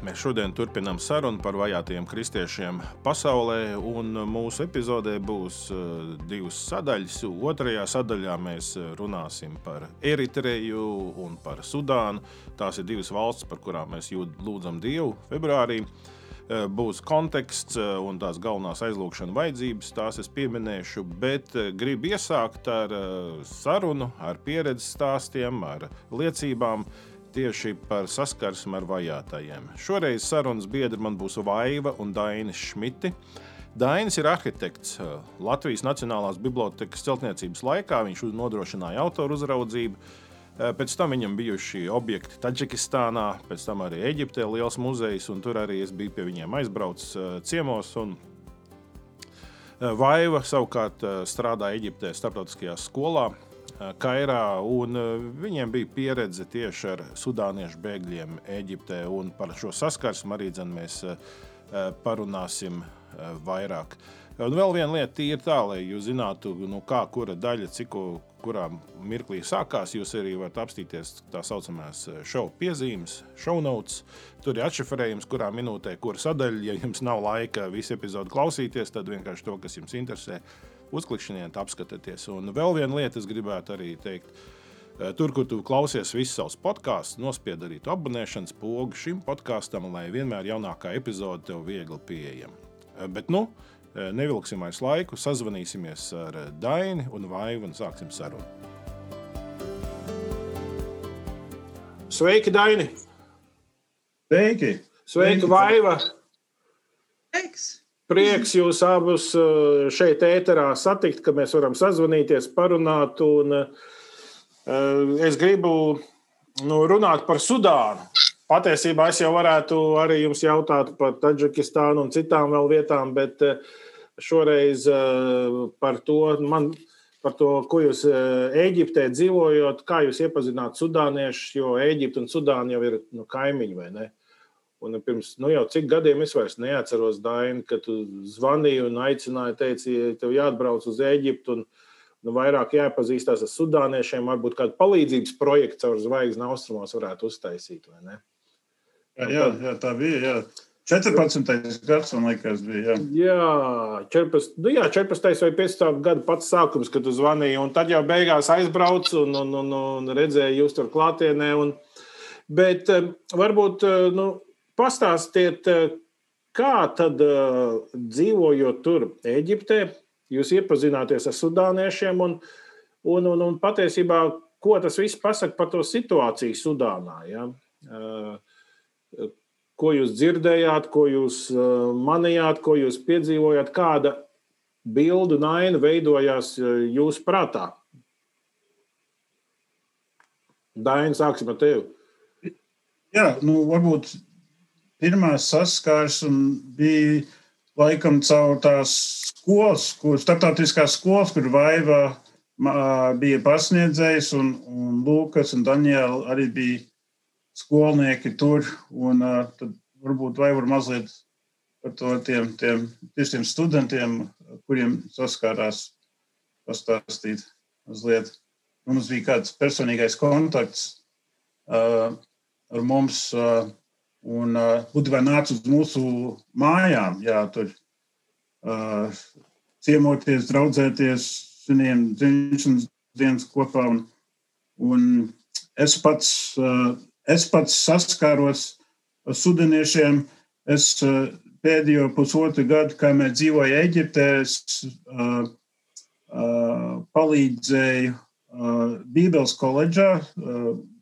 Mēs šodien turpinām sarunu par vajātajiem kristiešiem pasaulē, un mūsu epizodē būs uh, divas sadaļas. Otrajā sadaļā mēs runāsim par Eritreju un par Sudānu. Tās ir divas valstis, par kurām mēs lūdzam Dievu februārī. Uh, būs konteksts uh, un tās galvenās aizlūgšanas vajadzības, tās es pieminēšu, bet gribu iesākt ar sarunu, ar pieredzes stāstiem, ar liecībām tieši par saskarsmi ar vajātajiem. Šoreiz sarunas biedri man būs Vaiva un Dainis Šmiti. Dainis ir arhitekts. Latvijas Nacionālās Bibliotēkas celtniecības laikā viņš nodrošināja autoru uzraudzību. Pēc tam viņam bijuši objekti Taģikistānā, pēc tam arī Eģiptē liels muzejs, un tur arī es biju pie viņiem aizbraucis ciemos. Vaiva savukārt strādāja Eģiptē starptautiskajā skolā, Kairā, un viņiem bija pieredze tieši ar sudāniešu bēgļiem Eģiptē. Par šo saskarsmu arī dzen, mēs parunāsim vairāk. Un vēl viena lieta ir tā, lai jūs zinātu, nu, kā kura daļa, cik kurā mirklī sākās. Jūs arī varat apstīties tā saucamās šovu piezīmes, notes. Tur ir atšifrējums, kurā minūtē, kura sadaļa. Ja jums nav laika visu epizodu klausīties, tad vienkārši to, kas jums interesē, uzklikšķiniet, apskatieties. Un vēl viena lieta, es gribētu arī teikt. Eh, tur, kur tu klausies visus savus podkāstus, nospied arī abonēšanas pogu šim podkāstam, lai vienmēr jaunākā epizode tev viegli pieejama. Eh, bet, nu, eh, nevilksim vairs laiku, sazvanīsimies ar Daini un Vaivu un sāksim sarunu. Sveiki, Daini! Sveiki! Sveiki, Vaiva! Sveiks! Prieks jūs abus eh, šeit, ēterā, satikt, ka mēs varam sazvanīties, parunāt. Un, uh, es gribu nu, runāt par Sudānu. Patiesībā es jau varētu arī jums jautāt par Taģikistānu un citām vēl vietām, bet uh, šoreiz par to, man, par to, ko jūs Eģiptē dzīvojat, kā jūs iepazināt sudāniešus, jo Eģipte un Sudāna jau ir nu, kaimiņi, vai ne? Un pirms nu jau cik gadiem es vairs neatceros, Daini, kad tu zvanīji un aicināji, teici, tev jāatbrauc uz Eģiptu un nu, vairāk jāpazīstās ar sudāniešiem. Varbūt kādu palīdzības projektu caur zvaigzni austrumos varētu uztaisīt. Jā, jā, jā, tā bija. Jā. 14. gads, man liekas, bija. Jā, jā 14, nu jā 14. vai 15. gada pats sākums, kad tu zvanīji. Un tad jau beigās aizbrauc un, un, un, un redzēji jūs tur klātienē. Un, bet varbūt nu, Pastāstiet, eh, kā tad eh, dzīvojot tur, Eģiptē, jūs iepazināties ar sudāniešiem un, un, un, un patiesībā, ko tas viss pasaka par to situāciju Sudānā? Ja? Eh, ko jūs dzirdējāt, ko jūs manījāt, ko jūs piedzīvojāt, kāda bildu naina veidojās jūsu prātā? Daina, sāksim ar tevi. Jā, nu, varbūt pirmā saskarsme bija laikam caur tās skolas, kur starptautiskās skolas, kur Vaiva bija pasniedzējis, un, un Lukas un Daniela arī bija skolnieki tur. Un, tad varbūt Vaiva var mazliet par to tiem, tiem, tiem studentiem, kuriem saskārās, pastāstīt mazliet. Mums bija kāds personīgais kontakts uh, ar mums. Uh, Un uh, būtībā nāca uz mūsu mājām, jā, tur uh, ciemoties, draudzēties, sviniem dzimšanas dienas kopā. Un, un es, pats, uh, es pats saskāros ar sudaniešiem. Es uh, pēdējo pusotru gadu, kamēr dzīvoju Eģiptē, es uh, uh, palīdzēju Bībeles koledžā,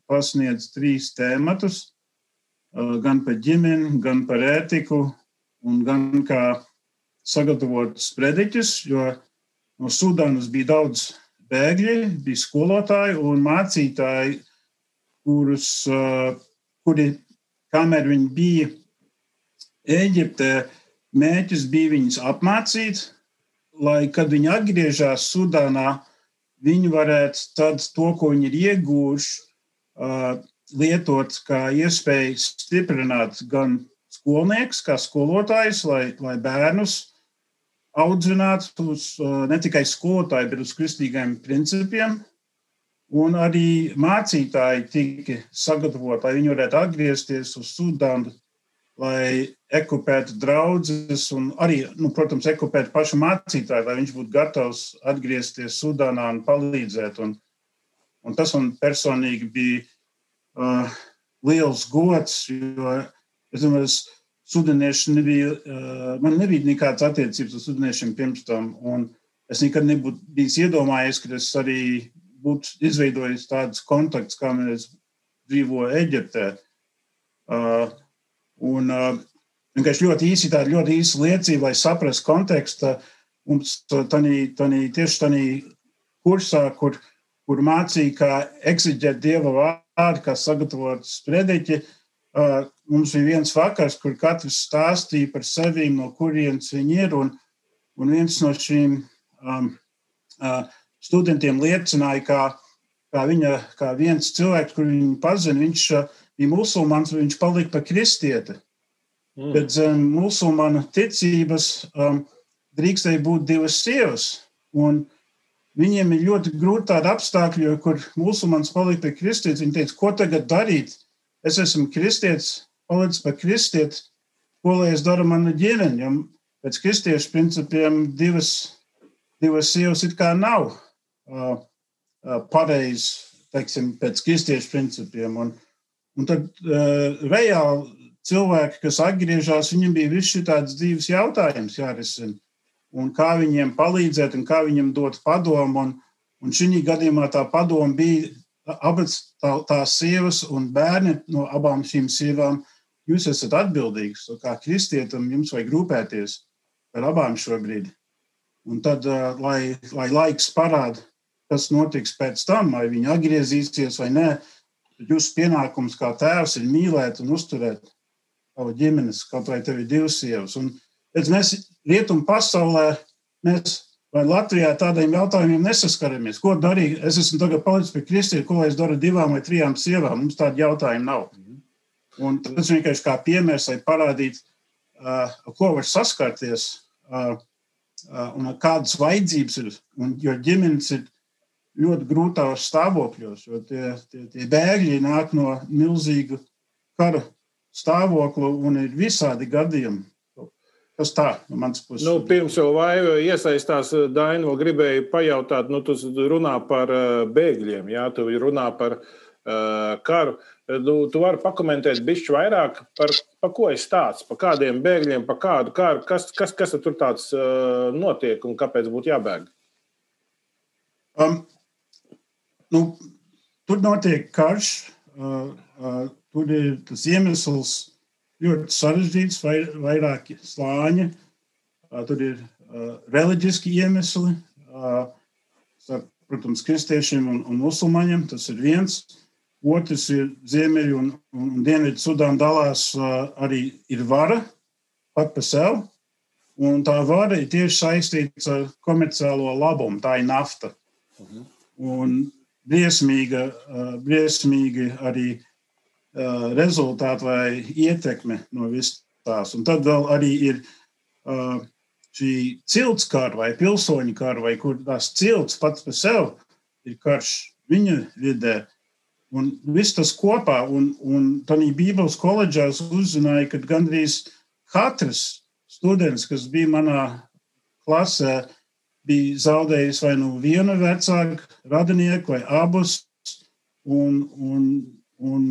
pasniedz trīs tēmatus, gan par ģimeni, gan par ētiku, un gan kā sagatavot sprediķus, jo no Sudānas bija daudz bēgļi, bija skolotāji un mācītāji, kurus, kuri, kamēr viņi bija Eģiptē, mēķis bija viņus apmācīt, lai, kad viņi atgriežas Sudānā, viņi varētu tad to, ko viņi ir iegūši, lietot kā iespēju stiprināt gan skolnieks, kā skolotājs, lai, lai bērnus audzinātu uz ne tikai skolotāju, bet uz kristīgiem principiem. Un arī mācītāji tika sagatavoti, lai viņi varētu atgriezties uz Sudānu, lai ekipētu draugus un arī, nu, protams, ekipētu pašu mācītāju, lai viņš būtu gatavs atgriezties Sudānā un palīdzēt. Un, un tas man personīgi bija uh, liels gods, jo es domāju, es sudanieši nebija, uh, man nebija nekādas attiecības ar sudaniešiem pirms tam. Es nekad nebūtu bijis iedomājies, ka es arī būtu izveidojis tādus kontaktus, kā mēs dzīvojam Eģiptē. Uh, un uh, vienkārši ļoti īsi, tāda ļoti īsa liecība, lai saprastu kontekstu. Mums tanī, tanī, tieši tādā kursā, kur, kur mācīja, kā eksigēt dieva vārdu, kā sagatavot sprediķi, uh, mums bija viens vakars, kur katrs stāstīja par sevi, no kurienes viņi ir. Un, un viens no šīm um, uh, studentiem liecināja, kā, kā, viņa, kā viens cilvēks, kuru viņi pazina, viņš uh, bija musulmanis, viņš palika par kristieti. Mm. Bet zem um, musulmaņu ticības um, drīkstēja būt divas sievas. Un viņiem ir ļoti grūti tādi apstākļi, kur musulmanis palika par kristieti. Viņi teica, ko tagad darīt? es esmu kristietis, palicis par kristieti, ko lai es daru mana ģimene. Jo pēc kristiešu principiem divas, divas sievas it kā nav uh, uh, pareizi, teiksim, pēc kristiešu principiem. Un, un tad uh, reāli cilvēki, kas atgriežas, viņiem bija viss šāds dzīves jautājums jārisina. Un kā viņiem palīdzēt, un kā viņiem dot padomu. Un, un šī gadījumā tā padoma bija abas tā, tās sievas un bērni no abām šīm sievām, jūs esat atbildīgs. Kā kristietam jums vajag rūpēties par abām šobrīd. Un tad, lai, lai laiks parāda, kas notiks pēc tam, vai viņi atgriezīsies vai nē, tad jūsu pienākums kā tēvs ir mīlēt un uzturēt savu ģimenes, kaut vai tev ir divas sievas. Un, mēs rietumu pasaulē mēs Vai Latvijā tādiem jautājumiem nesaskaramies? Ko darīt? Es esmu tagad palicis pie kristieti, ko es daru divām vai trijām sievām. Mums tādu jautājumu nav. Un tas vienkārši kā piemērs, lai parādītu, uh, ko var saskarties uh, uh, un kādas vajadzības ir. Un, jo ģimenes ir ļoti grūtās stāvokļos, jo tie, tie, tie bēgļi nāk no milzīga kara stāvokļa un ir visādi gadījumi. Tas tā, no manas puses. Nu, pirms jau vaiva iesaistās Dainu, gribēju pajautāt, nu, tu runā par bēgļiem, jā, tu runā par uh, karu. Tu, tu vari pakomentēt bišķi vairāk par, par ko es stāstu, par kādiem bēgļiem, par kādu karu, kas, kas, kas tur tāds uh, notiek un kāpēc būtu jābēg? Um, nu, tur notiek karš, uh, uh, tur ir tas iemesls, ļoti sarežģīts, vai, vairāki slāņi. Tur ir reliģiski iemesli, starp, protams, kristiešiem un, un musulmaņiem. Tas ir viens. Otrs ir Ziemeļu un, un Dienvidu Sudāna dalās arī ir vara pat par sevi. Un tā vara ir tieši saistīta ar komerciālo labumu. Tā ir nafta. Mhm. Un briesmīga, briesmīgi arī uh, rezultāti vai ietekme no visas tās. Un tad vēl arī ir uh, šī cilts kara vai pilsoņu kara, vai kur tās cilts pats par sevi ir karš viņa vidē. Un viss tas kopā, un, un tādā Bībeles koledžā uzzināja, ka gandrīz katrs students, kas bija manā klasē, bija zaudējis vai nu vienu vecāku radinieku, vai abus. Un, un, un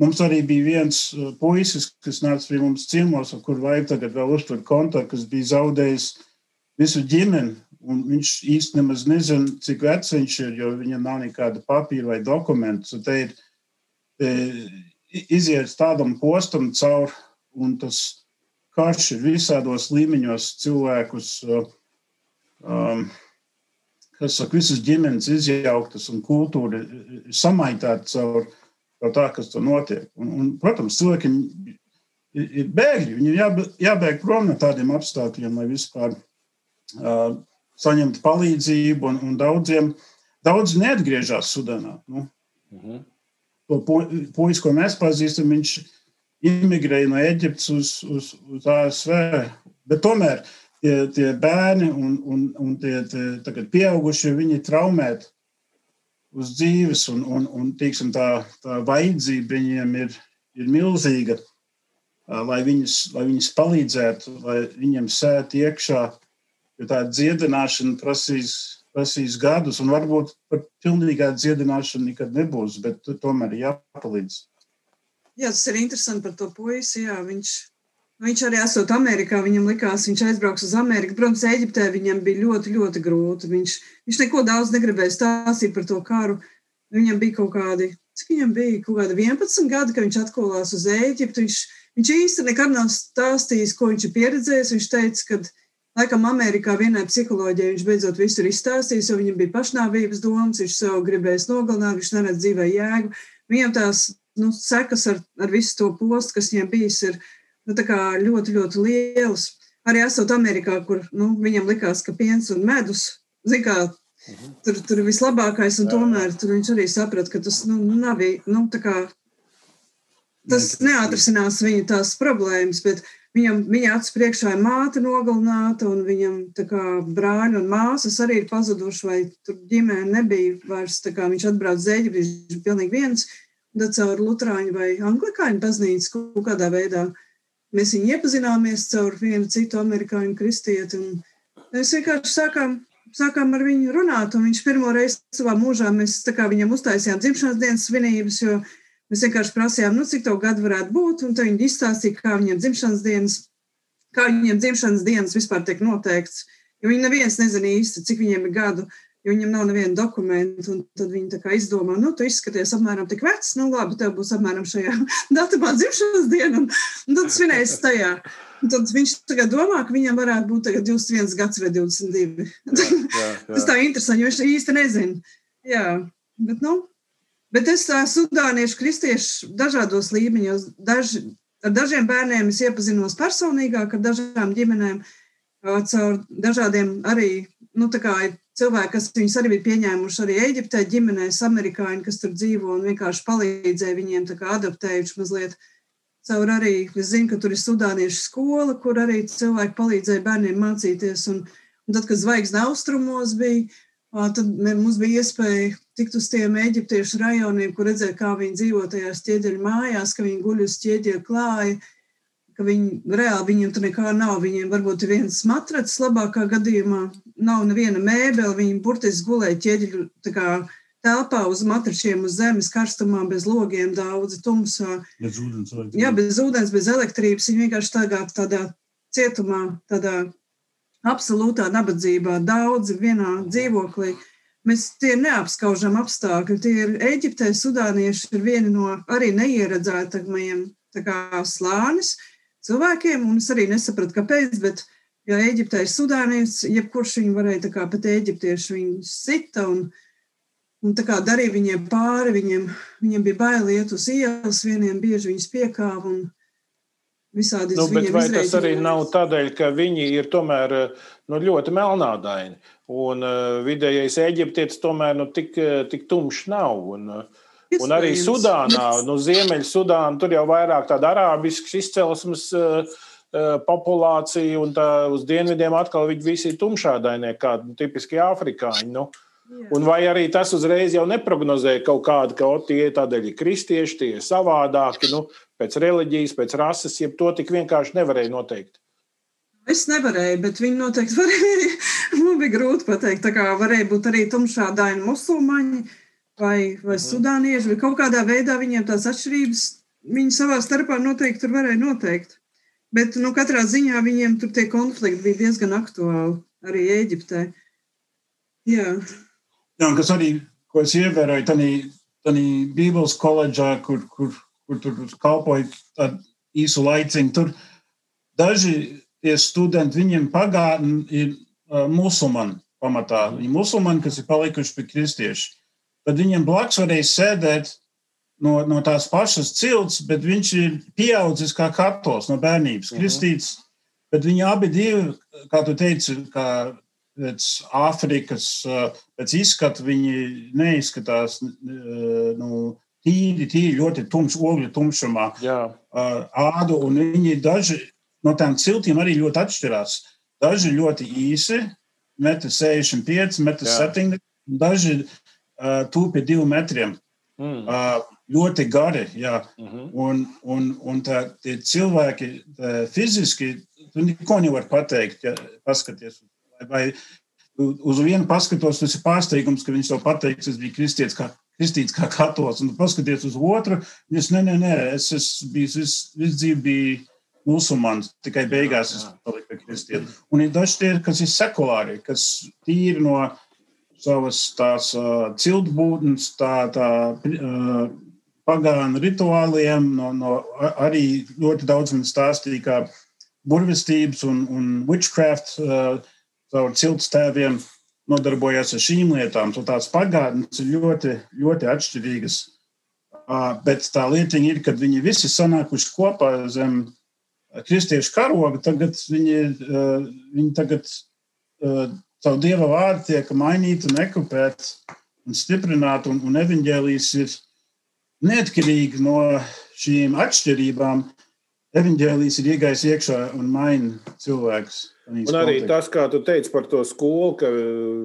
Mums arī bija viens uh, puisis, kas nāca pie mums ciemos, ar kuru vajag tagad vēl uztvert kontaktu, kas bija zaudējis visu ģimeni. un viņš īstenībā nemaz nezina, cik vecs viņš ir, jo viņam nav nekāda papīra vai dokumentu. Te ir te iziet tādam postam cauri, un tas karš ir visādos līmeņos cilvēkus. Um, kas saka, visas ģimenes izjauktas un kultūra samaitāta caur, caur tā, kas tur notiek. Un, un, protams, cilvēkiem ir, bēgļi, viņi ir jābēg, prom no tādiem apstākļiem, lai vispār uh, saņemtu palīdzību, un, un daudziem daudz neatgriežas Sudānā. Nu, uh mhm. -huh. To puisi, ko mēs pazīstam, viņš imigrēja no Eģiptes uz, uz, uz ASV. Bet tomēr tie, tie bērni un, un, un tie, tie pieaugušie, viņi traumēti uz dzīves, un, un, un tīksim, tā, tā vajadzība viņiem ir, ir milzīga, lai viņus, lai viņus palīdzētu, lai viņiem sēt iekšā, jo tā dziedināšana prasīs, prasīs gadus, un varbūt par pilnīgā dziedināšanu nekad nebūs, bet tomēr jāpalīdz. Jā, tas ir interesanti par to puisi. Jā, viņš, viņš arī esot Amerikā, viņam likās, viņš aizbrauks uz Ameriku. Protams, Eģiptē viņam bija ļoti, ļoti grūti. Viņš, viņš neko daudz negribēja stāstīt par to karu. Viņam bija kaut kādi, cik viņam bija, kaut kādi 11 gadi, kad viņš atkolās uz Eģiptu. Viņš, viņš īsti nekad nav stāstījis, ko viņš ir pieredzējis. Viņš teica, ka Laikam Amerikā vienai psiholoģijai viņš beidzot visu ir izstāstījis, jo viņam bija pašnāvības domas, viņš sev gribēja nogalināt, viņš neredz dzīvē jēgu. Viņam tās nu, sekas ar, ar visu to postu, kas viņam bijis, ir nu, ļoti, ļoti lielas. Arī esot Amerikā, kur nu, viņam likās, ka piens un medus, zin kā, mhm. tur, tur ir vislabākais, un tomēr tur viņš arī saprata, ka tas nu, nav, nu, kā, tas neatrisinās viņa tās problēmas, bet viņam, viņa acis priekšā ir māte nogalināta, un viņam kā, brāļi un māsas arī ir pazuduši, vai tur ģimene nebija vairs, kā viņš atbrauc zēģi, viņš ir pilnīgi viens, tad caur Lutāņu vai Anglikāņu baznīcu kaut kādā veidā. Mēs viņu iepazināmies caur vienu citu amerikāņu kristieti. Mēs vienkārši sākām, sākām ar viņu runāt. Viņš pirmo reizi savā mūžā mēs viņam uztaisījām dzimšanas dienas svinības, jo mēs vienkārši prasījām, nu, cik to gadu varētu būt. Un viņi izstāstīja, kā viņiem dzimšanas dienas, kā viņiem dzimšanas dienas vispār tiek noteikts. Jo viņi neviens nezina īsti, cik viņiem ir gadu jo viņam nav neviena dokumenta. Tad viņi izdomā, nu, tu izskaties apmēram tik vecs, nu, labi, tev būs apmēram šajā datumā dzimšanas diena, un, un tad svinēs tajā. Un tad viņš tagad domā, ka viņam varētu būt 21 gads vai 22. Jā, jā, jā. Tas tā interesanti, jo viņš īsti nezina. Jā, bet, nu, bet es tā sudāniešu kristiešu dažādos līmeņos, daži, ar dažiem bērniem es iepazinos personīgāk, ar dažām ģimenēm, caur dažādiem arī, nu, tā kā cilvēki, kas viņus arī bija pieņēmuši arī Eģiptē, ģimenēs, amerikāņi, kas tur dzīvo un vienkārši palīdzēja viņiem adaptējuši mazliet. Caur arī, es zinu, ka tur ir sudāniešu skola, kur arī cilvēki palīdzēja bērniem mācīties. Un, un tad, kad zvaigznes austrumos bija, tad mums bija iespēja tikt uz tiem eģiptiešu rajoniem, kur redzēt, kā viņi dzīvo tajās ķieģeļu mājās, ka viņi guļ uz ķieģeļu klāja ka viņi reāli viņiem tur nekā nav. Viņiem varbūt ir viens matracis, labākā gadījumā nav neviena mēbele. Viņi burtiski gulēja ķieģeļu telpā uz matračiem, uz zemes karstumā, bez logiem, daudzi tumsā. Bez ūdens, Jā, bez ūdens, bez elektrības. Viņi vienkārši tagad tādā cietumā, tādā absolūtā nabadzībā, daudzi vienā dzīvoklī. Mēs tie neapskaužam apstākļi. Tie ir Eģiptē, Sudānieši ir vieni no arī neieredzētajiem slānis, cilvēkiem, un es arī nesapratu, kāpēc. Bet, ja Eģiptē ir sudānietis, jebkurš viņu varēja kā pat eģiptieši viņu sita un, un darīja viņiem pāri. Viņiem, viņiem bija bail iet uz ielas, vieniem bieži viņus piekāva. Visādi nu, vai tas arī nav tādēļ, ka viņi ir tomēr nu, ļoti melnādaini? Un uh, vidējais eģiptietis tomēr nu, tik, tik tumšs nav. Un, uh, Un arī Sudānā, nu, Ziemeļsudāna, tur jau vairāk tāda arābiskas izcelsmes uh, populācija, un tā uz dienvidiem atkal viņi visi ir tumšādainie, kā nu, tipiski afrikāņi. Nu. Jā. Un vai arī tas uzreiz jau neprognozēja kaut kādu, ka tie tādēļ ir kristieši, tie ir savādāki, nu, pēc reliģijas, pēc rases, jeb to tik vienkārši nevarēja noteikt. Es nevarēju, bet viņi noteikti varēja. Man bija grūti pateikt. Tā kā varēja būt arī tumšādaini musulmaņi, vai, vai mhm. sudānieši, vai kaut kādā veidā viņiem tās atšķirības, viņi savā starpā noteikti tur varēja noteikt. Bet nu, katrā ziņā viņiem tur tie konflikti bija diezgan aktuāli arī Eģiptē. Jā. Jā, kas arī, ko es ievēroju, tādā Bībeles koledžā, kur, kur, kur tur kalpoju īsu laiciņu, tur daži tie studenti, viņiem pagātni ir uh, musulmani pamatā. Viņi musulmani, kas ir palikuši pie kristieši. Tad viņiem blakus varēja sēdēt no, no tās pašas cilts, bet viņš ir pieaudzis kā katolis no bērnības, mhm. kristīts. Bet viņi abi divi, kā tu teici, kā pēc Āfrikas, pēc izskata viņi neizskatās nu, tīri, tīri ļoti tumšs, ogļu tumšumā. Jā. Ādu, un viņi daži no tām ciltīm arī ļoti atšķirās. Daži ļoti īsi, metri 65, metri 70, daži uh, tūpi divu metriem. Mm. Uh, ļoti gari. Jā. Mm -hmm. Un, un, un tā, tie cilvēki tā, fiziski, tu neko nevari pateikt, ja paskaties. Vai, uz vienu paskatos, tas ir pārsteigums, ka viņš to pateiks, es biju kristietis kā, kristīts kā katolis. Un paskaties uz otru, viņš, nē, nē, nē, es esmu bijis, visu vis dzīvi biju musulmanis, tikai beigās es paliku pie kristieti. Un ir daži tie, kas ir sekulāri, kas tīri no savas tās uh, ciltbūtnes, tā, tā uh, pagānu rituāliem, no, no arī ļoti daudz man stāstīja, kā burvestības un, un witchcraft uh, caur ciltstēviem nodarbojās ar šīm lietām. So tās pagātnes ir ļoti, ļoti atšķirīgas. Uh, bet tā lietiņa ir, kad viņi visi sanākuši kopā zem kristiešu karoga, tagad viņi, uh, viņi tagad uh, savu dieva vārdu tiek mainīti un ekupēti un stiprināti, un, un evaņģēlijas ir neatkarīgi no šīm atšķirībām, evanģēlijas ir iegājis iekšā un maina cilvēkus. Un arī kontekstu. tas, kā tu teici par to skolu, ka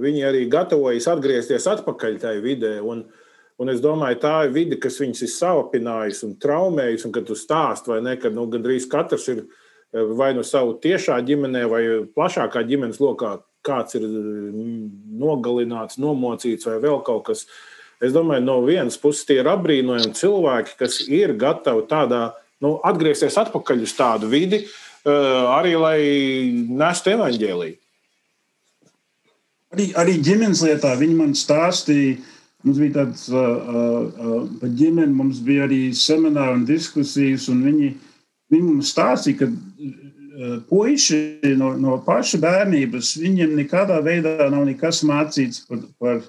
viņi arī gatavojas atgriezties atpakaļ tajā vidē. Un, un es domāju, tā ir vide, kas viņus ir savapinājusi un traumējusi. Un, kad tu stāst, vai ne, ka nu, gandrīz katrs ir vai nu savu tiešā ģimenē, vai plašākā ģimenes lokā, kāds ir nogalināts, nomocīts vai vēl kaut kas Es domāju, no vienas puses tie ir apbrīnojami cilvēki, kas ir gatavi tādā, nu, atgriezties atpakaļ uz tādu vidi, uh, arī lai nestu evaņģēlīju. Arī, arī ģimenes lietā viņi man stāstīja, mums bija tāds uh, uh, par ģimeni, mums bija arī semināri un diskusijas, un viņi, viņi mums stāstīja, ka puiši no, no paša bērnības, viņiem nekādā veidā nav nekas mācīts par, par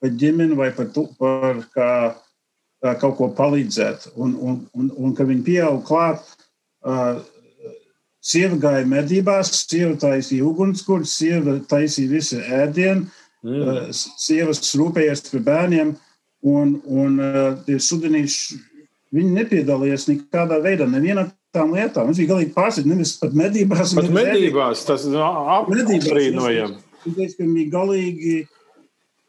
par ģimeni vai par, tu, par kā, kā kaut ko palīdzēt. Un, un, un, un kad viņi pieaug klāt, uh, sieva gāja medībās, sieva taisīja ugunskura, sieva taisīja visu ēdienu, mm. uh, sievas rūpējās par bērniem, un, un uh, tie sudanīši, viņi nepiedalījās nekādā veidā, nevienā tām lietām. Viņš bija galīgi pārsteigts, nevis pat medībās. Pat medībās, tas apbrīnojami. Viņš bija galīgi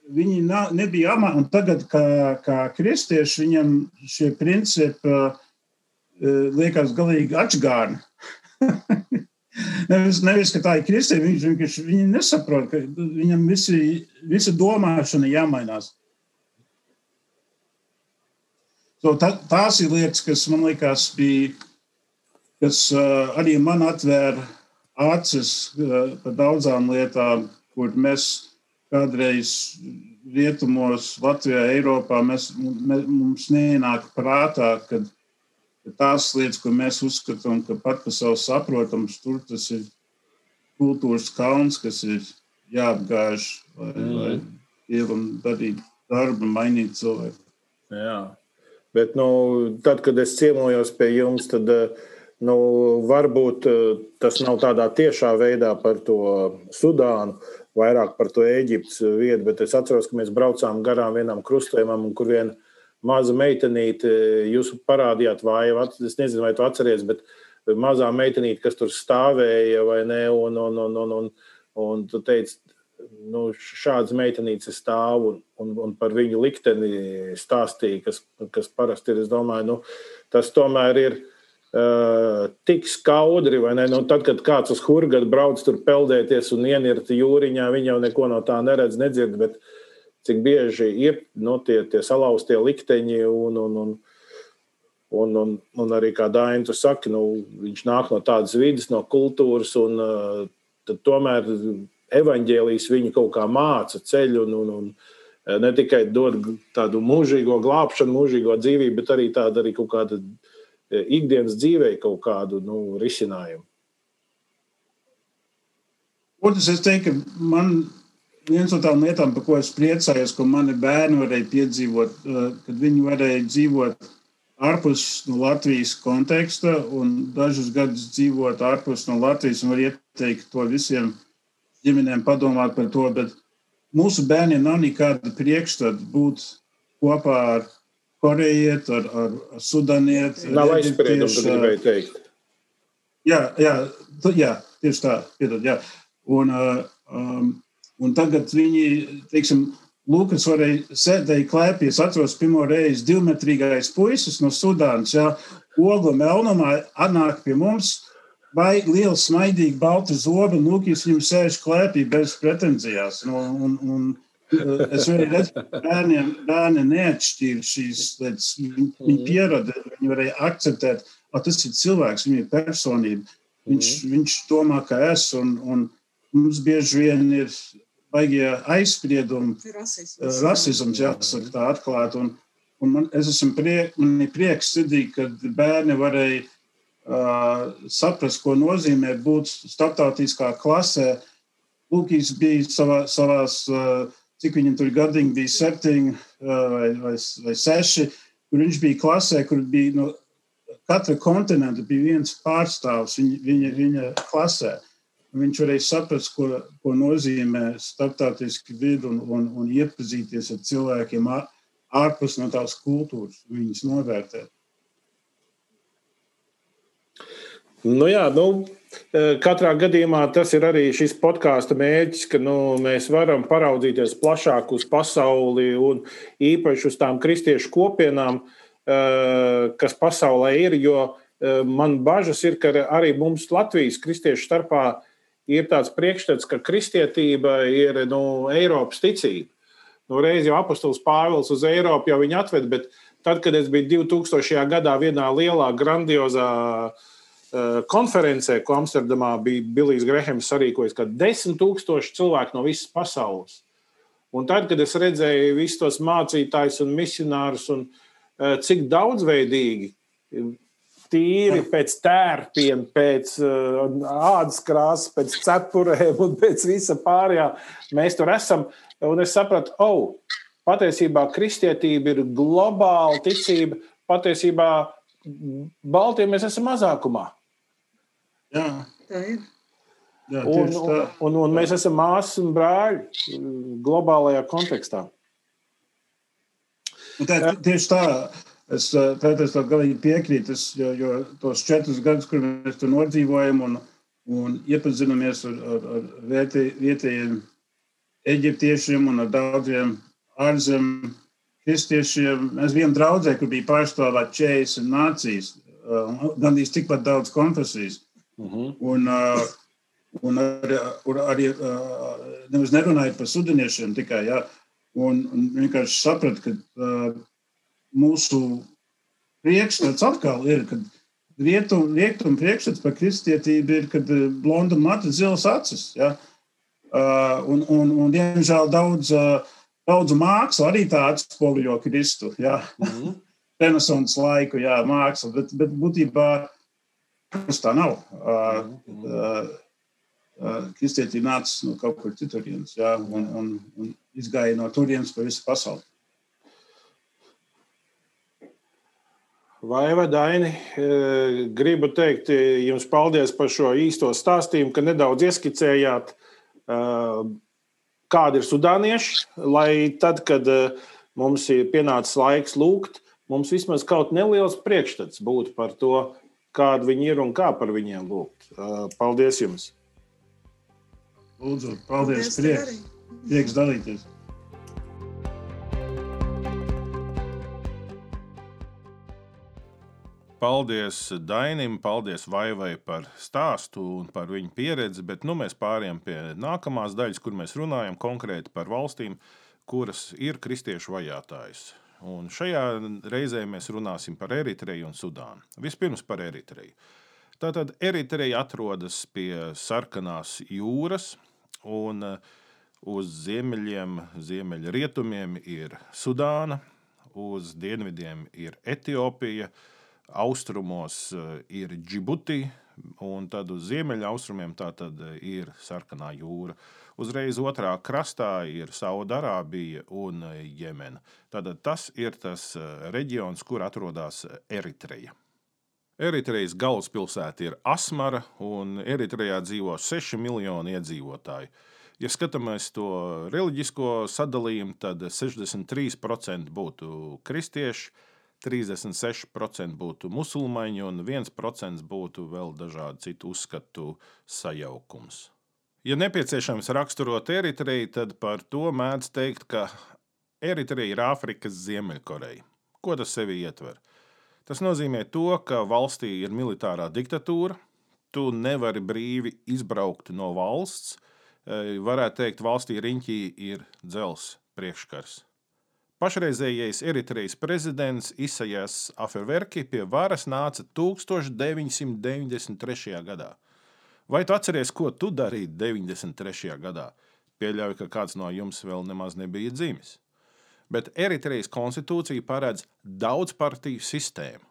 viņi nebija amati, un tagad, kā, kā kristieši, viņam šie principi uh, liekas galīgi atšķirīgi. nevis, nevis, ka tā ir kristieši, viņš vienkārši viņi nesaprot, ka viņam visi, visa domāšana jāmainās. So, tā, tās ir lietas, kas man liekas, bija, kas uh, arī man atvēra acis uh, par daudzām lietām, kur mēs kādreiz rietumos, Latvijā, Eiropā mēs, mums neienāk prātā, ka tās lietas, ko mēs uzskatām, ka pat par savu saprotams, tur tas ir kultūras kauns, kas ir jāapgāž, lai, mm. lai dievam darīt darbu, mainīt cilvēku. Jā, bet nu, tad, kad es ciemojos pie jums, tad nu, varbūt tas nav tādā tiešā veidā par to Sudānu, vairāk par to Eģiptes vietu, bet es atceros, ka mēs braucām garām vienam krustojumam, kur viena maza meitenīte, jūs parādījāt, vai es nezinu, vai tu atceries, bet mazā meitenīte, kas tur stāvēja, vai ne, un, un, un, un, un, un tu teici, nu, šādas meitenītes stāv un, un, un par viņu likteni stāstīja, kas, kas parasti ir, es domāju, nu, tas tomēr ir tik skaudri, vai ne? Nu, tad, kad kāds uz hurgadu brauc tur peldēties un ienirti jūriņā, viņi jau neko no tā neredz, nedzird, bet cik bieži ir nu, tie, tie salauztie likteņi un, un, un, un, un, un arī, kā Dāņi tu saki, nu, viņš nāk no tādas vidas, no kultūras, un uh, tomēr evaņģēlijas viņu kaut kā māca ceļu un, un, un ne tikai dod tādu mūžīgo glābšanu, mūžīgo dzīvību, bet arī tādu arī kaut kādu ikdienas dzīvē kaut kādu nu, risinājumu. Otrs, es teiktu, ka man viens no tām lietām, par ko es priecājos, ko mani bērni varēja piedzīvot, kad viņi varēja dzīvot ārpus no Latvijas konteksta un dažus gadus dzīvot ārpus no Latvijas. Var ieteikt to visiem ģimenēm padomāt par to. Bet mūsu bērniem nav nekāda priekšstata būt kopā ar korejieti, ar, ar, sudanieti. Nav aizspriedumu, tu gribēji teikt. Jā, jā, jā tieši tā. Piedod, jā. Un, um, un tagad viņi, teiksim, Lūkas varēja sēdēt klēpī. Es atceros, pirmo reizi divmetrīgais puisis no Sudānas, ja ogla melnumā atnāk pie mums, vai liela smaidīga balta zoba, un Lūkīs viņam sēž klēpī bez pretenzijās. Nu, un, un, un, es arī redzu, ka bērniem, bērni neatšķīra šīs lietas. Viņi, viņi pierada, viņi varēja akceptēt, ka tas ir cilvēks, viņa ir personība. Viņš, mm. viņš domā, ka es, un, un mums bieži vien ir baigie aizspriedumi, rasisms, rasisms jāsaka tā atklāti. Un, un man, es esmu priek, man ir prieks sirdī, kad bērni varēja uh, saprast, ko nozīmē būt starptautiskā klasē. Lūkīs bija savā, savās, uh, cik viņam tur gadiņi bija septiņi vai, vai, vai seši, kur viņš bija klasē, kur bija no katra kontinenta bija viens pārstāvs viņa, viņa, viņa klasē. Viņš varēja saprast, ko, ko nozīmē starptautiski vidi un, un, un iepazīties ar cilvēkiem ārpus no tās kultūras, viņas novērtēt. Nu jā, nu, katrā gadījumā tas ir arī šis podkāstu mērķis, ka nu, mēs varam paraudzīties plašāk uz pasauli un īpaši uz tām kristiešu kopienām, kas pasaulē ir. Jo man bažas ir, ka arī mums Latvijas kristiešu starpā ir tāds priekšstats, ka kristietība ir nu, Eiropas ticība. Nu, reiz jau apustulis Pāvils uz Eiropu jau viņu atved, bet tad, kad es biju 2000. gadā vienā lielā, grandiozā uh, konferencē, ko Amsterdamā bija Bilijs Grehams sarīkojis, ka desmit tūkstoši cilvēku no visas pasaules. Un tad, kad es redzēju visus tos mācītājus un misionārus, un uh, cik daudzveidīgi tīri pēc tērpiem, pēc ādas krāsas, pēc cepurēm un pēc visa pārējā. Mēs tur esam. Un es sapratu, oh, patiesībā kristietība ir globāla ticība. Patiesībā Baltijā mēs esam mazākumā. Jā, tā ir. Jā, un, un, un, un mēs esam māsas un brāļi globālajā kontekstā. Un tā, tieši tā, Es es galīgi piekrītu, es, jo, jo tos četrus gadus, kur mēs tur nodzīvojam un, un iepazināmies ar, ar, ar vietī, vietējiem eģiptiešiem un ar daudziem ārzemju kristiešiem. Mēs bijām draudzē, kur bija pārstāvēt 40 nācijas, gandrīz tikpat daudz konfesijas. Mhm. Un, un arī, arī nemaz nerunājot par sudaniešiem tikai, jā, un, un vienkārši saprat, ka mūsu priekšstats atkal ir, kad rietumu rietum priekšstats par kristietību ir, kad blonda mata zilas acis. Ja? Un, un, un, diemžēl, daudz, daudz māksla arī tā atspoguļo Kristu. Ja? Mm -hmm. Renesants laiku, jā, māksla, bet, bet būtībā tas tā nav. Uh, kristietība nāca no kaut kur citurienes, ja? un, un, un izgāja no turienes pa visu pasauli. Vai Daini, e, gribu teikt jums paldies par šo īsto stāstījumu, ka nedaudz ieskicējāt, e, kādi ir sudānieši, lai tad, kad e, mums ir pienācis laiks lūgt, mums vismaz kaut neliels priekšstats būtu par to, kādi viņi ir un kā par viņiem lūgt. Paldies jums! Lūdzu, paldies! paldies prieks, prieks dalīties! Paldies Dainim, paldies Vaivai par stāstu un par viņu pieredzi, bet nu, mēs pārējām pie nākamās daļas, kur mēs runājam konkrēti par valstīm, kuras ir kristiešu vajātājas. Un šajā reizē mēs runāsim par Eritreju un Sudānu. Vispirms par Eritreju. Tātad Eritreja atrodas pie sarkanās jūras, Un uz ziemeļiem, ziemeļrietumiem ir Sudāna, uz dienvidiem ir Etiopija, austrumos ir Džibuti, un tad uz ziemeļaustrumiem ir Sarkanā jūra. Uzreiz otrā krastā ir Saudārābija un Jemena. Tātad tas ir tas reģions, kur atrodas Eritreja. Eritrejas galvaspilsēta ir Asmara, un Eritrejā dzīvo 6 miljoni iedzīvotāju. Ja skatāmies to reliģisko sadalījumu, tad 63% būtu kristieši, 36% būtu musulmaņi un 1% būtu vēl dažādu citu uzskatu sajaukums. Ja nepieciešams raksturot Eritreju, tad par to mēdz teikt, ka Eritreja ir Āfrikas Ziemeļkoreja. Ko tas sevi ietver? Tas nozīmē to, ka valstī ir militārā diktatūra, tu nevari brīvi izbraukt no valsts. E, varētu teikt, valstī riņķī ir dzels priekškars. Pašreizējais Eritrejas prezidents Isaijas Aferverki pie varas nāca 1993. gadā. Vai tu atceries, ko tu darīji 93. gadā? Pieļauju, ka kāds no jums vēl nemaz nebija dzimis bet Eritrejas konstitūcija paredz daudzpartiju sistēmu.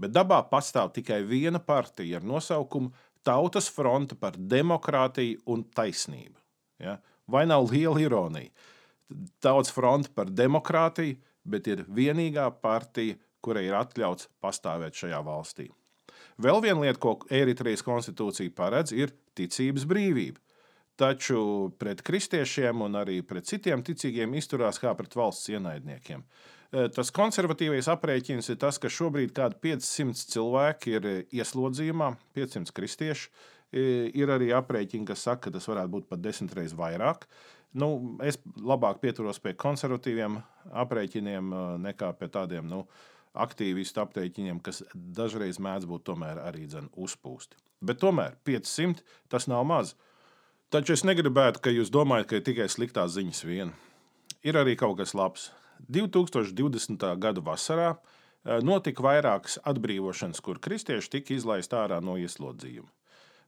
Bet dabā pastāv tikai viena partija ar nosaukumu Tautas fronte par demokrātiju un taisnību. Ja? Vai nav liela ironija? Tautas fronte par demokrātiju, bet ir vienīgā partija, kurai ir atļauts pastāvēt šajā valstī. Vēl viena lieta, ko Eritrejas konstitūcija paredz, ir ticības brīvība taču pret kristiešiem un arī pret citiem ticīgiem izturās kā pret valsts ienaidniekiem. E, tas konservatīvais aprēķins ir tas, ka šobrīd kādi 500 cilvēki ir ieslodzījumā, 500 kristieši. E, ir arī aprēķini, kas saka, ka tas varētu būt pat desmit reizes vairāk. Nu, es labāk pieturos pie konservatīviem aprēķiniem e, nekā pie tādiem nu, aktīvistu aprēķiniem, kas dažreiz mēdz būt arī uzpūsti. Bet tomēr 500 tas nav maz. Taču es negribētu, ka jūs domājat, ka ir tikai sliktās ziņas vien. Ir arī kaut kas labs. 2020. gada vasarā eh, notika vairākas atbrīvošanas, kur kristieši tika izlaisti ārā no ieslodzījuma.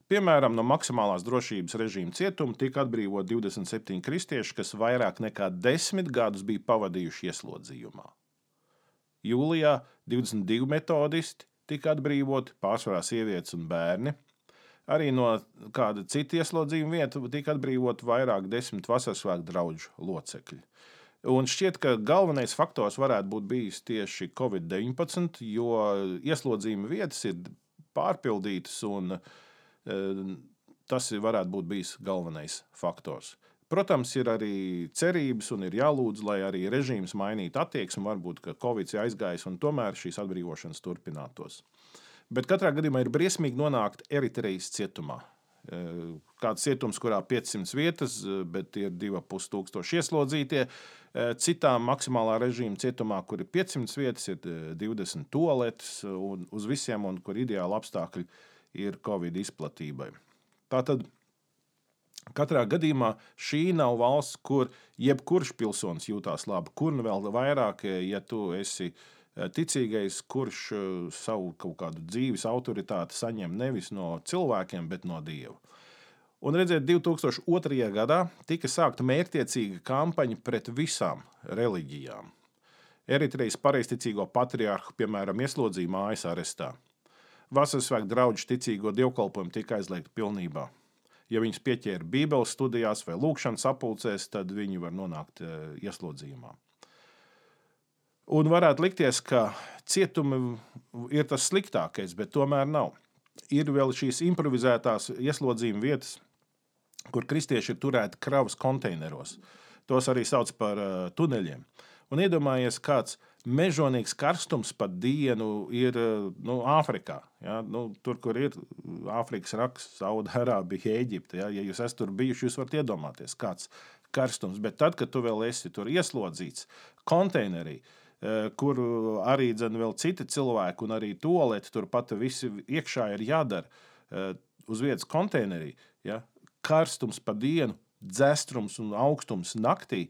Piemēram, no maksimālās drošības režīma cietuma tika atbrīvot 27 kristieši, kas vairāk nekā desmit gadus bija pavadījuši ieslodzījumā. Jūlijā 22 metodisti tika atbrīvoti, pārsvarā sievietes un bērni. Arī no kāda cita ieslodzījuma vieta tika atbrīvot vairāk desmit vasarsvētku draugu locekļi. Un šķiet, ka galvenais faktors varētu būt bijis tieši Covid-19, jo ieslodzījuma vietas ir pārpildītas, un e, tas varētu būt bijis galvenais faktors. Protams, ir arī cerības un ir jālūdz, lai arī režīms mainītu attieksmi. Varbūt, ka Covid ir aizgājis un tomēr šīs atbrīvošanas turpinātos. Bet katrā gadījumā ir briesmīgi nonākt Eritrejas cietumā. E, kāds cietums, kurā ir 500 vietas, e, bet ir 2,5 tūkstoši ieslodzītie. E, citā maksimālā režīma cietumā, kur ir 500 vietas, ir 20 toaletes un uz visiem, un kur ideāli apstākļi ir Covid izplatībai. Tātad Katrā gadījumā šī nav valsts, kur jebkurš pilsonis jūtas labi, kur nu vēl vairāk, ja tu esi Eh, ticīgais, kurš eh, savu kaut kādu dzīves autoritāti saņem nevis no cilvēkiem, bet no Dieva. Un redziet, 2002. gadā tika sākta mērķtiecīga kampaņa pret visām reliģijām. Eritrejas pareizticīgo patriārhu, piemēram, ieslodzīja mājas arestā. Vasaras svētku draugu ticīgo dievkalpojumu tika aizliegta pilnībā. Ja viņus pieķēra Bībeles studijās vai lūkšanas apulcēs, tad viņi var nonākt eh, ieslodzījumā. Un varētu likties, ka cietumi ir tas sliktākais, bet tomēr nav. Ir vēl šīs improvizētās ieslodzījuma vietas, kur kristieši ir turēti kravas konteineros. Tos arī sauc par uh, tuneļiem. Un iedomājies, kāds mežonīgs karstums pat dienu ir uh, nu, Āfrikā. Ja? Nu, tur, kur ir Āfrikas raks, Saudārābija, Eģipte. Ja? ja jūs esat tur bijuši, jūs varat iedomāties, kāds karstums. Bet tad, kad tu vēl esi tur ieslodzīts konteinerī, uh, Eh, kur arī dzen, vēl citi cilvēki, un arī toaleti turpat visi iekšā ir jādara eh, uz vietas konteinerī. Ja? Karstums pa dienu, dzestrums un augstums naktī.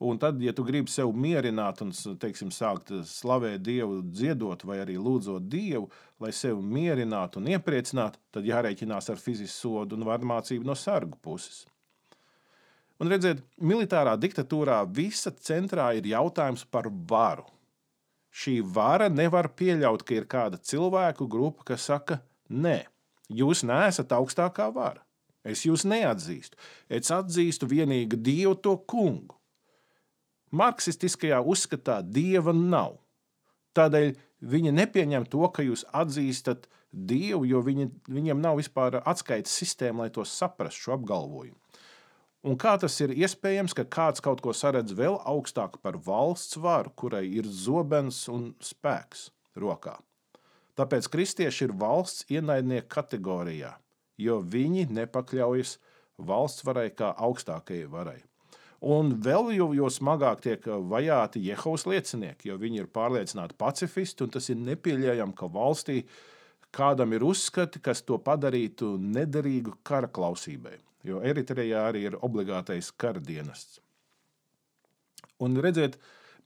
Un tad, ja tu gribi sevi mierināt un teiksim, sākt slavēt Dievu, dziedot vai arī lūdzot Dievu, lai sevi mierinātu un iepriecinātu, tad jārēķinās ar fizisku sodu un vārmācību no sargu puses. Un redziet, militārā diktatūrā visa centrā ir jautājums par varu. Šī vara nevar pieļaut, ka ir kāda cilvēku grupa, kas saka, nē, jūs neesat augstākā vara. Es jūs neatzīstu. Es atzīstu tikai Dievu, to kungu. Marksistiskajā uzskatā dieva nav. Tādēļ viņi nepieņem to, ka jūs atzīstat Dievu, jo viņi, viņiem nav vispār atskaites sistēma, lai to saprastu šo apgalvojumu. Un kā tas ir iespējams, ka kāds kaut ko saredz vēl augstāk par valsts varu, kurai ir zobens un spēks rokā? Tāpēc kristieši ir valsts ienaidnieku kategorijā, jo viņi nepakļaujas valsts varai kā augstākajai varai. Un vēl jau, jau smagāk tiek vajāti Jehovas liecinieki, jo viņi ir pārliecināti pacifisti, un tas ir nepieļaujami, ka valstī kādam ir uzskati, kas to padarītu nederīgu kara klausībai, jo Eritrejā arī ir obligātais kara dienests. Un redziet,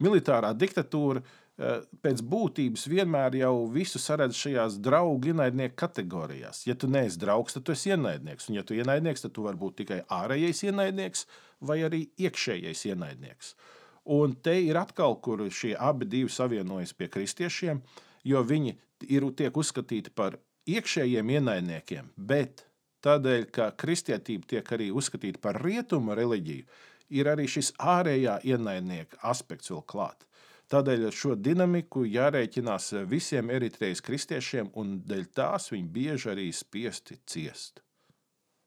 militārā diktatūra pēc būtības vienmēr jau visu saredz šajās draugu ienaidnieku kategorijās. Ja tu neesi draugs, tad tu esi ienaidnieks. Un, ja tu ienaidnieks, tad tu vari būt tikai ārējais ienaidnieks vai arī iekšējais ienaidnieks. Un te ir atkal, kur šie abi savienojas pie kristiešiem, jo viņi ir, tiek uzskatīti par iekšējiem ienaidniekiem, bet tādēļ, ka kristietība tiek arī uzskatīta par rietumu reliģiju, ir arī šis ārējā ienaidnieka aspekts vēl klāts. Tādēļ ar šo dinamiku jārēķinās visiem eritrejas kristiešiem, un dēļ tās viņi bieži arī spiesti ciest.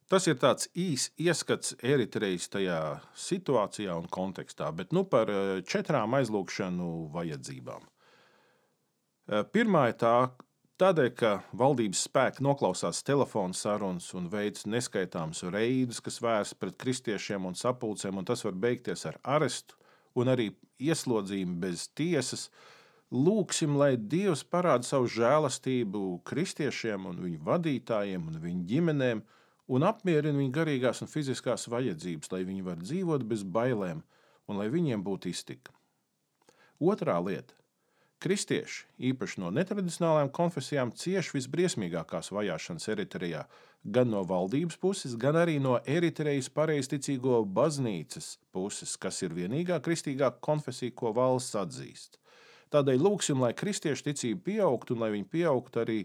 Tas ir tāds īs ieskats Eritrejas tajā situācijā un kontekstā, bet nu par eh, četrām aizlūgšanu vajadzībām. Eh, pirmā ir tā, tādēļ, ka valdības spēki noklausās telefonu sarunas un veids neskaitāmus reidus, kas vērsts pret kristiešiem un sapulcēm, un tas var beigties ar arestu un arī ieslodzījumu bez tiesas, lūksim, lai Dievs parāda savu žēlastību kristiešiem un viņu vadītājiem un viņu ģimenēm un apmierina viņu garīgās un fiziskās vajadzības, lai viņi var dzīvot bez bailēm un lai viņiem būtu iztika. Otrā lieta Kristieši, īpaši no netradicionālām konfesijām, cieš visbriesmīgākās vajāšanas Eritrejā, gan no valdības puses, gan arī no Eritrejas pareizticīgo baznīcas puses, kas ir vienīgā kristīgā konfesija, ko valsts atzīst. Tādēļ lūgsim, lai kristiešu ticība pieaugtu, un lai viņi pieaugtu arī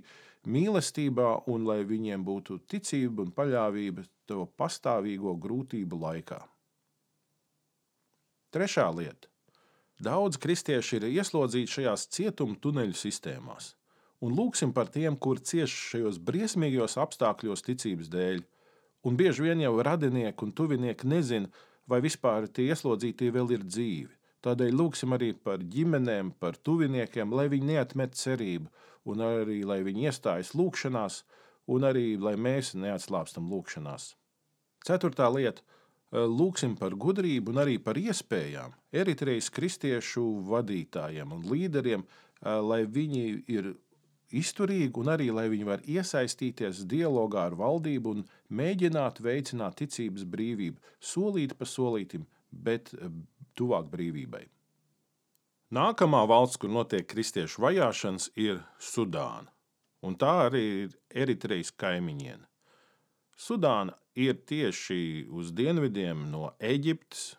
mīlestībā, un lai viņiem būtu ticība un paļāvība to pastāvīgo grūtību laikā. Trešā lieta Daudz kristieši ir ieslodzīti šajās cietuma tuneļu sistēmās. Un lūksim par tiem, kur cieši šajos briesmīgajos apstākļos ticības dēļ. Un bieži vien jau radinieki un tuvinieki nezina, vai vispār tie ieslodzītie vēl ir dzīvi. Tādēļ lūksim arī par ģimenēm, par tuviniekiem, lai viņi neatmet cerību, un arī lai viņi iestājas lūgšanās, un arī lai mēs neatslābstam lūgšanās. Ceturtā lieta Eh, lūksim par gudrību un arī par iespējām Eritrejas kristiešu vadītājiem un līderiem, eh, lai viņi ir izturīgi un arī lai viņi var iesaistīties dialogā ar valdību un mēģināt veicināt ticības brīvību, solīt pa solītim, bet eh, tuvāk brīvībai. Nākamā valsts, kur notiek kristiešu vajāšanas, ir Sudāna. Un tā arī ir Eritrejas kaimiņiene. Sudāna ir tieši uz dienvidiem no Eģiptes,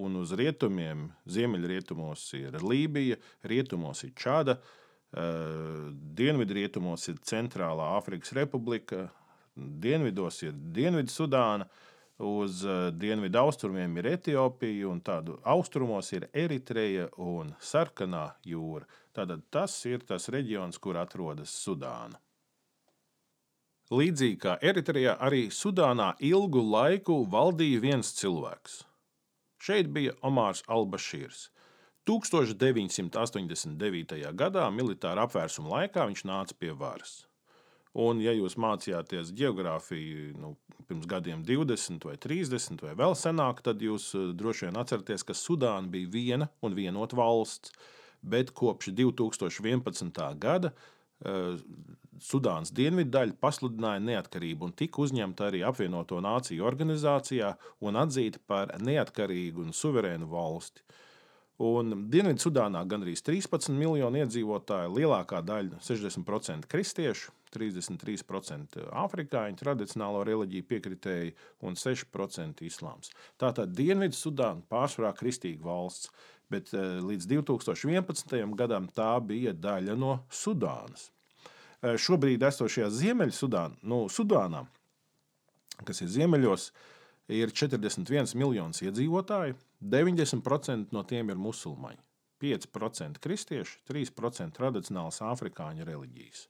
un uz rietumiem, ziemeļrietumos ir Lībija, rietumos ir Čāda, eh, dienvidrietumos ir Centrālā Afrikas Republika, dienvidos ir Dienvidsudāna, uz eh, dienvidu austrumiem ir Etiopija, un tādu austrumos ir Eritreja un Sarkanā jūra. Tātad tas ir tas reģions, kur atrodas Sudāna. Līdzīgi kā Eritrejā, arī Sudānā ilgu laiku valdīja viens cilvēks. Šeit bija Omārs Albašīrs. 1989. gadā militāra apvērsuma laikā viņš nāca pie varas. Un, ja jūs mācījāties geogrāfiju nu, pirms gadiem 20 vai 30 vai vēl senāk, tad jūs eh, droši vien atceraties, ka Sudāna bija viena un vienota valsts, bet kopš 2011. gada Eh, Sudānas dienvidu daļa pasludināja neatkarību un tika uzņemta arī apvienoto nāciju organizācijā un atzīta par neatkarīgu un suverēnu valsti. Un Dienvidu-Sudānā gandrīz 13 miljoni iedzīvotāju, lielākā daļa, 60% kristiešu, 33% afrikāņu tradicionālo reliģiju piekritēji un 6% islāms. Tātad Dienvidu-Sudāna pārsvarā kristīga valsts, bet eh, līdz 2011. gadam tā bija daļa no Sudānas. Eh, šobrīd esošajā Ziemeļsudānā, nu, Sudānā, kas ir ziemeļos, ir 41 miljonus iedzīvotāju, 90% no tiem ir musulmaņi. 5% kristieši, 3% tradicionālas afrikāņu reliģijas.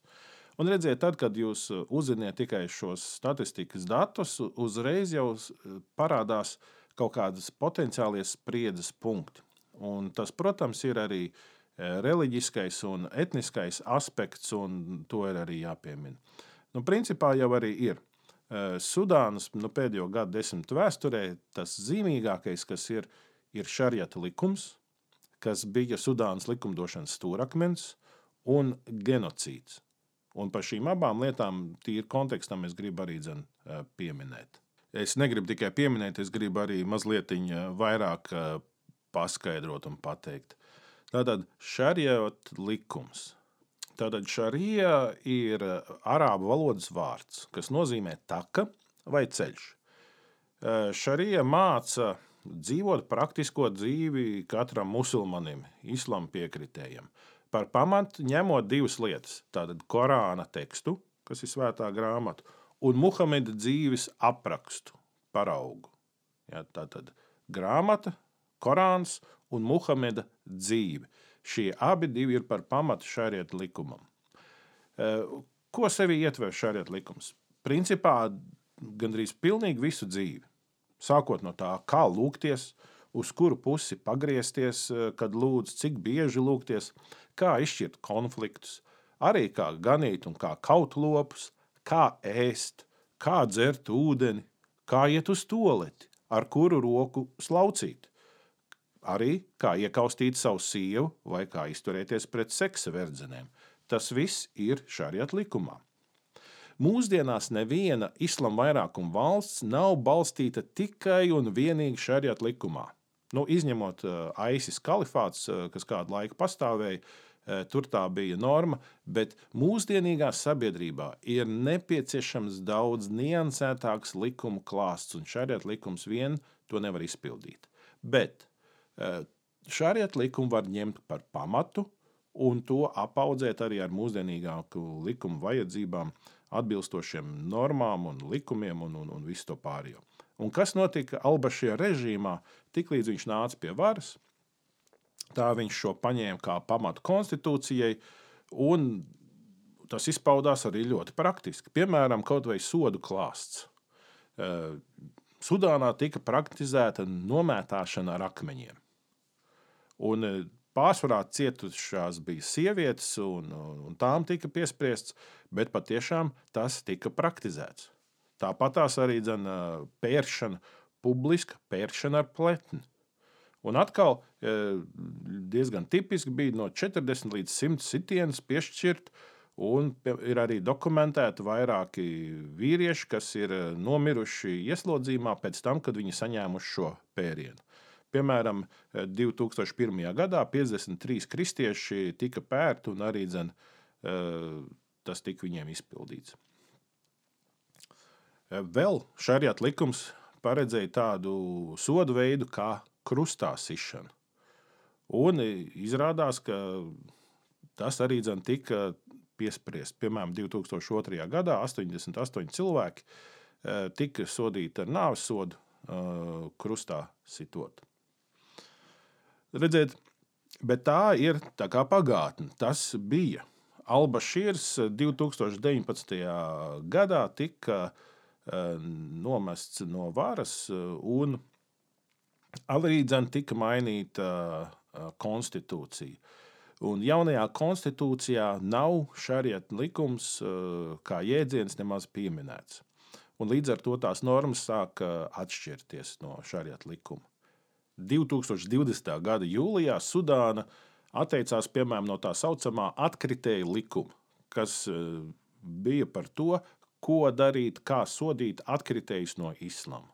Un redziet, tad, kad jūs uzziniet tikai šos statistikas datus, uzreiz jau parādās kaut kādas potenciālies spriedzes punkti. Un tas, protams, ir arī e, reliģiskais un etniskais aspekts, un to ir arī jāpiemina. Nu, principā jau arī ir. E, Sudānas nu, pēdējo gadu desmitu vēsturē tas zīmīgākais, kas ir, ir šariata likums, kas bija Sudānas likumdošanas stūrakmens un genocīds. Un par šīm abām lietām, tīri kontekstam, es gribu arī dzen, pieminēt. Es negribu tikai pieminēt, es gribu arī mazliet vairāk paskaidrot un pateikt. Tātad šariet likums. Tātad šarija ir arābu valodas vārds, kas nozīmē taka vai ceļš. Šarija māca dzīvot praktisko dzīvi katram musulmanim, islāma piekritējam. Par pamatu ņemot divas lietas - tātad Korāna tekstu, kas ir svētā grāmata, un Muhameda dzīves aprakstu, paraugu. Ja, tātad grāmata, Korāns un Muhameda dzīve. Šie abi ir par pamatu šāriet likumam. E, ko sevi ietver šāriet likums? Principā gandrīz pilnīgi visu dzīvi. Sākot no tā, kā lūgties, uz kuru pusi pagriezties, eh, kad lūdz, cik bieži lūgties, kā izšķirt konfliktus, arī kā ganīt un kā kaut lopus, kā ēst, kā dzert ūdeni, kā iet uz toleti, ar kuru roku slaucīt. Arī kā iekaustīt savu sievu vai kā izturēties pret seksa verdzenēm. Tas viss ir šāriet likumā. Mūsdienās neviena islāma vairākuma valsts nav balstīta tikai un vienīgi šariat likumā. Nu, izņemot uh, ISIS kalifāts, uh, kas kādu laiku pastāvēja, uh, tur tā bija norma, bet mūsdienīgā sabiedrībā ir nepieciešams daudz niansētāks likumu klāsts, un šariat likums vien to nevar izpildīt. Bet šariat likumu var ņemt par pamatu un to apaudzēt arī ar mūsdienīgāku likumu vajadzībām, atbilstošiem normām un likumiem un, un, un visu to pārējo. Un kas notika Albašajā režīmā, tiklīdz viņš nāca pie varas, tā viņš šo paņēma kā pamatu konstitūcijai, un tas izpaudās arī ļoti praktiski. Piemēram, kaut vai sodu klāsts. Sudānā tika praktizēta nomētāšana ar akmeņiem. Un eh, Pārsvarā cietušās bija sievietes, un, un tām tika piespriests, bet patiešām tas tika praktizēts. Tāpat tās arī dzena, pēršana, publiska pēršana ar pletni. Un atkal diezgan tipiski bija no 40 līdz 100 sitienas piešķirt, un ir arī dokumentēti vairāki vīrieši, kas ir nomiruši ieslodzījumā pēc tam, kad viņi saņēmuši šo pērienu. Piemēram, 2001. gadā 53 kristieši tika pērti un arī dzen, eh, tas tika viņiem izpildīts. Eh, vēl šariat likums paredzēja tādu sodu veidu kā krustā sišana. Un izrādās, ka tas arī dzen, tika piespriests. Piemēram, 2002. gadā 88 cilvēki eh, tika sodīti ar nāves sodu krustā sitot. Redziet, bet tā ir tā kā pagātne. Tas bija. Alba Šīrs 2019. gadā tika uh, nomests no varas, un arī tika mainīta konstitūcija. Un jaunajā konstitūcijā nav šariet likums kā jēdziens nemaz pieminēts. Un līdz ar to tās normas sāk atšķirties no šariet likuma. 2020. gada jūlijā Sudāna atteicās piemēram no tā saucamā atkritēja likuma, kas e, bija par to, ko darīt, kā sodīt atkritējus no islāma.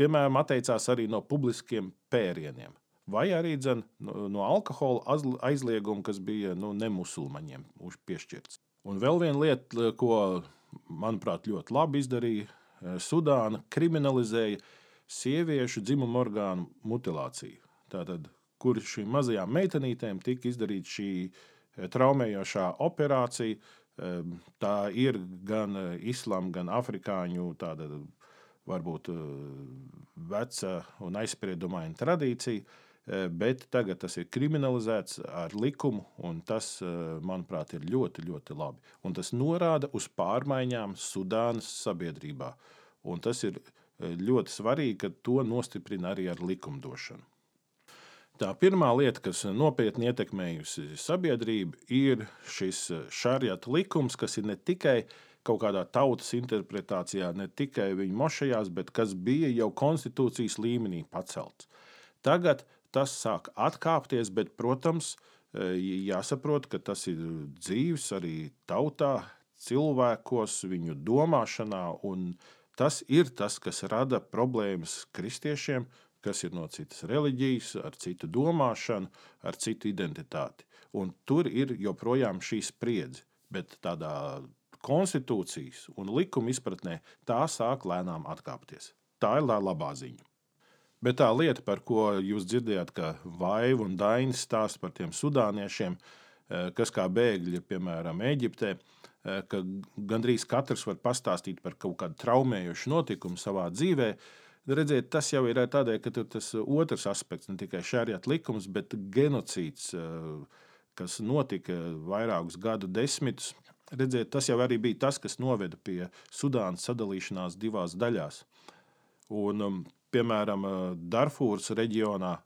Piemēram, atteicās arī no publiskiem pērieniem, vai arī dzen, no, no alkohola aizlieguma, kas bija nu, nemusulmaņiem piešķirts. Un vēl viena lieta, ko, manuprāt, ļoti labi izdarīja eh, Sudāna, kriminalizēja sieviešu dzimumu orgānu mutilāciju. Tātad, kur šīm mazajām meitenītēm tika izdarīta šī eh, traumējošā operācija, eh, tā ir gan islāma, gan afrikāņu tāda varbūt veca un aizspriedumaina tradīcija Eh, bet tagad tas ir kriminalizēts ar likumu, un tas, eh, manuprāt, ir ļoti, ļoti labi. Un tas norāda uz pārmaiņām Sudānas sabiedrībā. Un tas ir eh, ļoti svarīgi, ka to nostiprina arī ar likumdošanu. Tā pirmā lieta, kas nopietni ietekmējusi sabiedrību, ir šis šāriata likums, kas ir ne tikai kaut kādā tautas interpretācijā, ne tikai viņu mošajās, bet kas bija jau konstitūcijas līmenī pacelts. Tagad tas sāk atkāpties, bet, protams, jāsaprot, ka tas ir dzīves arī tautā, cilvēkos, viņu domāšanā, un tas ir tas, kas rada problēmas kristiešiem, kas ir no citas reliģijas, ar citu domāšanu, ar citu identitāti. Un tur ir joprojām šī spriedze, bet tādā konstitūcijas un likuma izpratnē tā sāk lēnām atkāpties. Tā ir labā ziņa. Bet tā lieta, par ko jūs dzirdējāt, ka Vaiva un Dainis stāsta par tiem sudāniešiem, eh, kas kā bēgļi ir piemēram Eģiptē, eh, ka gandrīz katrs var pastāstīt par kaut kādu traumējošu notikumu savā dzīvē. Redziet, tas jau ir tādēļ, ka tas otrs aspekts, ne tikai šāriet likums, bet genocīds, eh, kas notika vairākus gadu desmitus. Redziet, tas jau arī bija tas, kas noveda pie Sudānas sadalīšanās divās daļās. Un, um, piemēram, Darfūras reģionā,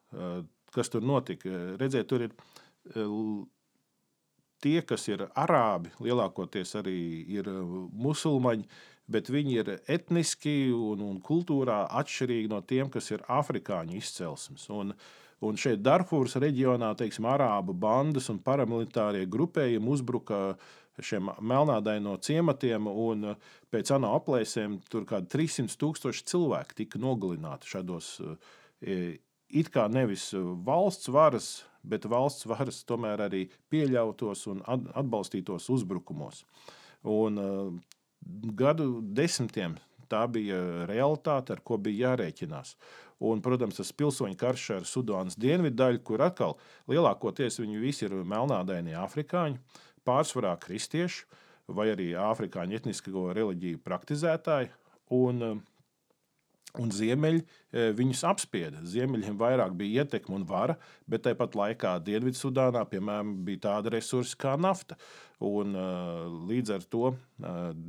kas tur notika. Redziet, tur ir tie, kas ir arābi, lielākoties arī ir musulmaņi, bet viņi ir etniski un, un kultūrā atšķirīgi no tiem, kas ir afrikāņu izcelsmes. Un, un šeit Darfūras reģionā, teiksim, arābu bandas un paramilitārie grupējumi uzbruka šiem melnādaino ciematiem, un uh, pēc ANO aplēsēm tur kaut kādi 300 tūkstoši cilvēki tika nogalināti šādos uh, it kā nevis valsts varas, bet valsts varas tomēr arī pieļautos un atbalstītos uzbrukumos. Un, uh, gadu desmitiem tā bija realitāte, ar ko bija jārēķinās. Un, protams, tas pilsoņu karš ar Sudānas dienvidu daļu, kur atkal lielākoties viņi visi ir melnādainie afrikāņi, pārsvarā kristieši vai arī afrikāņu etnisko reliģiju praktizētāji. Un, un ziemeļi e, viņus apspieda. Ziemeļiem vairāk bija ietekme un vara, bet tāpat laikā Dienvidsudānā, piemēram, bija tāda resursa kā nafta. Un, e, līdz ar to e,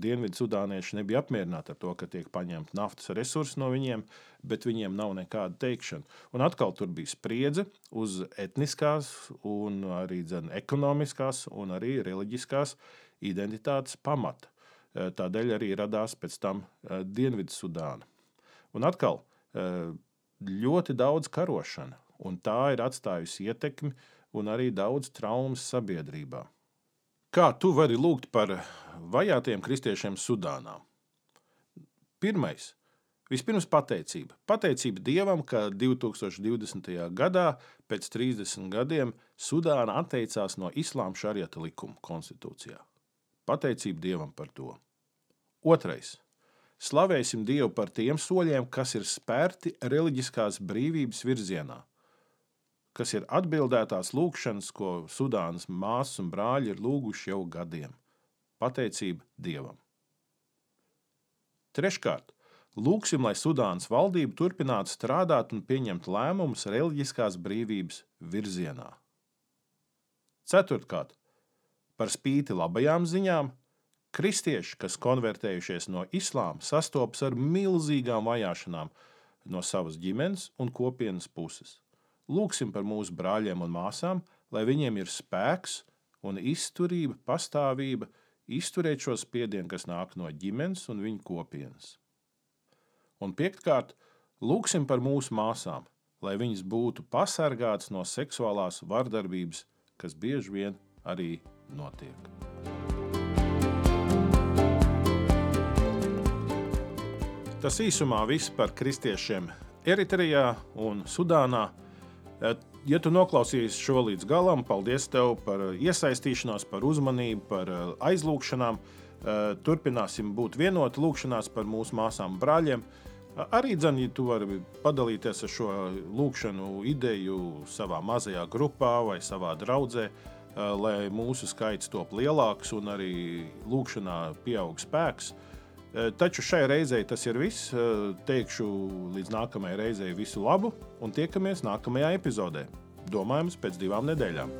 Dienvidsudānieši nebija apmierināti ar to, ka tiek paņemta naftas resursi no viņiem, bet viņiem nav nekāda teikšana. Un atkal tur bija spriedze uz etniskās, un arī dzen, ekonomiskās un arī reliģiskās identitātes pamata. Tādēļ arī radās pēc tam Dienvidsudāna. Un atkal eh, ļoti daudz karošana, un tā ir atstājusi ietekmi un arī daudz traumas sabiedrībā. Kā tu vari lūgt par vajātiem kristiešiem Sudānā? Pirmais. Vispirms pateicība. Pateicība Dievam, ka 2020. gadā, pēc 30 gadiem, Sudāna atteicās no islāma šarieta likuma konstitūcijā. Pateicība Dievam par to. Otrais. Slavēsim Dievu par tiem soļiem, kas ir spērti reliģiskās brīvības virzienā, kas ir atbildētās lūgšanas, ko Sudānas māsas un brāļi ir lūguši jau gadiem. Pateicība Dievam! Treškārt, lūgsim, lai Sudānas valdība turpinātu strādāt un pieņemt lēmumus reliģiskās brīvības virzienā. Ceturtkārt, par spīti labajām ziņām, Kristieši, kas konvertējušies no islāma, sastopas ar milzīgām vajāšanām no savas ģimenes un kopienas puses. Lūksim par mūsu brāļiem un māsām, lai viņiem ir spēks un izturība, pastāvība, izturēt šo spiedienu, kas nāk no ģimenes un viņu kopienas. Un piektkārt, lūksim par mūsu māsām, lai viņas būtu pasargātas no seksuālās vardarbības, kas bieži vien arī notiek. Tas īsumā viss par kristiešiem Eritrijā un Sudānā. Ja tu noklausīsies šo līdz galam, paldies tev par iesaistīšanos, par uzmanību, par aizlūgšanām. Turpināsim būt vienoti lūgšanās par mūsu māsām brāļiem. Arī dzirdi, ja tu vari padalīties ar šo lūgšanu ideju savā mazajā grupā vai savā draudzē, lai mūsu skaits top lielāks un arī lūgšanā pieaug spēks. Taču šai reizei tas ir viss. Teikšu līdz nākamajai reizei visu labu un tiekamies nākamajā epizodē. Domājams, pēc divām nedēļām.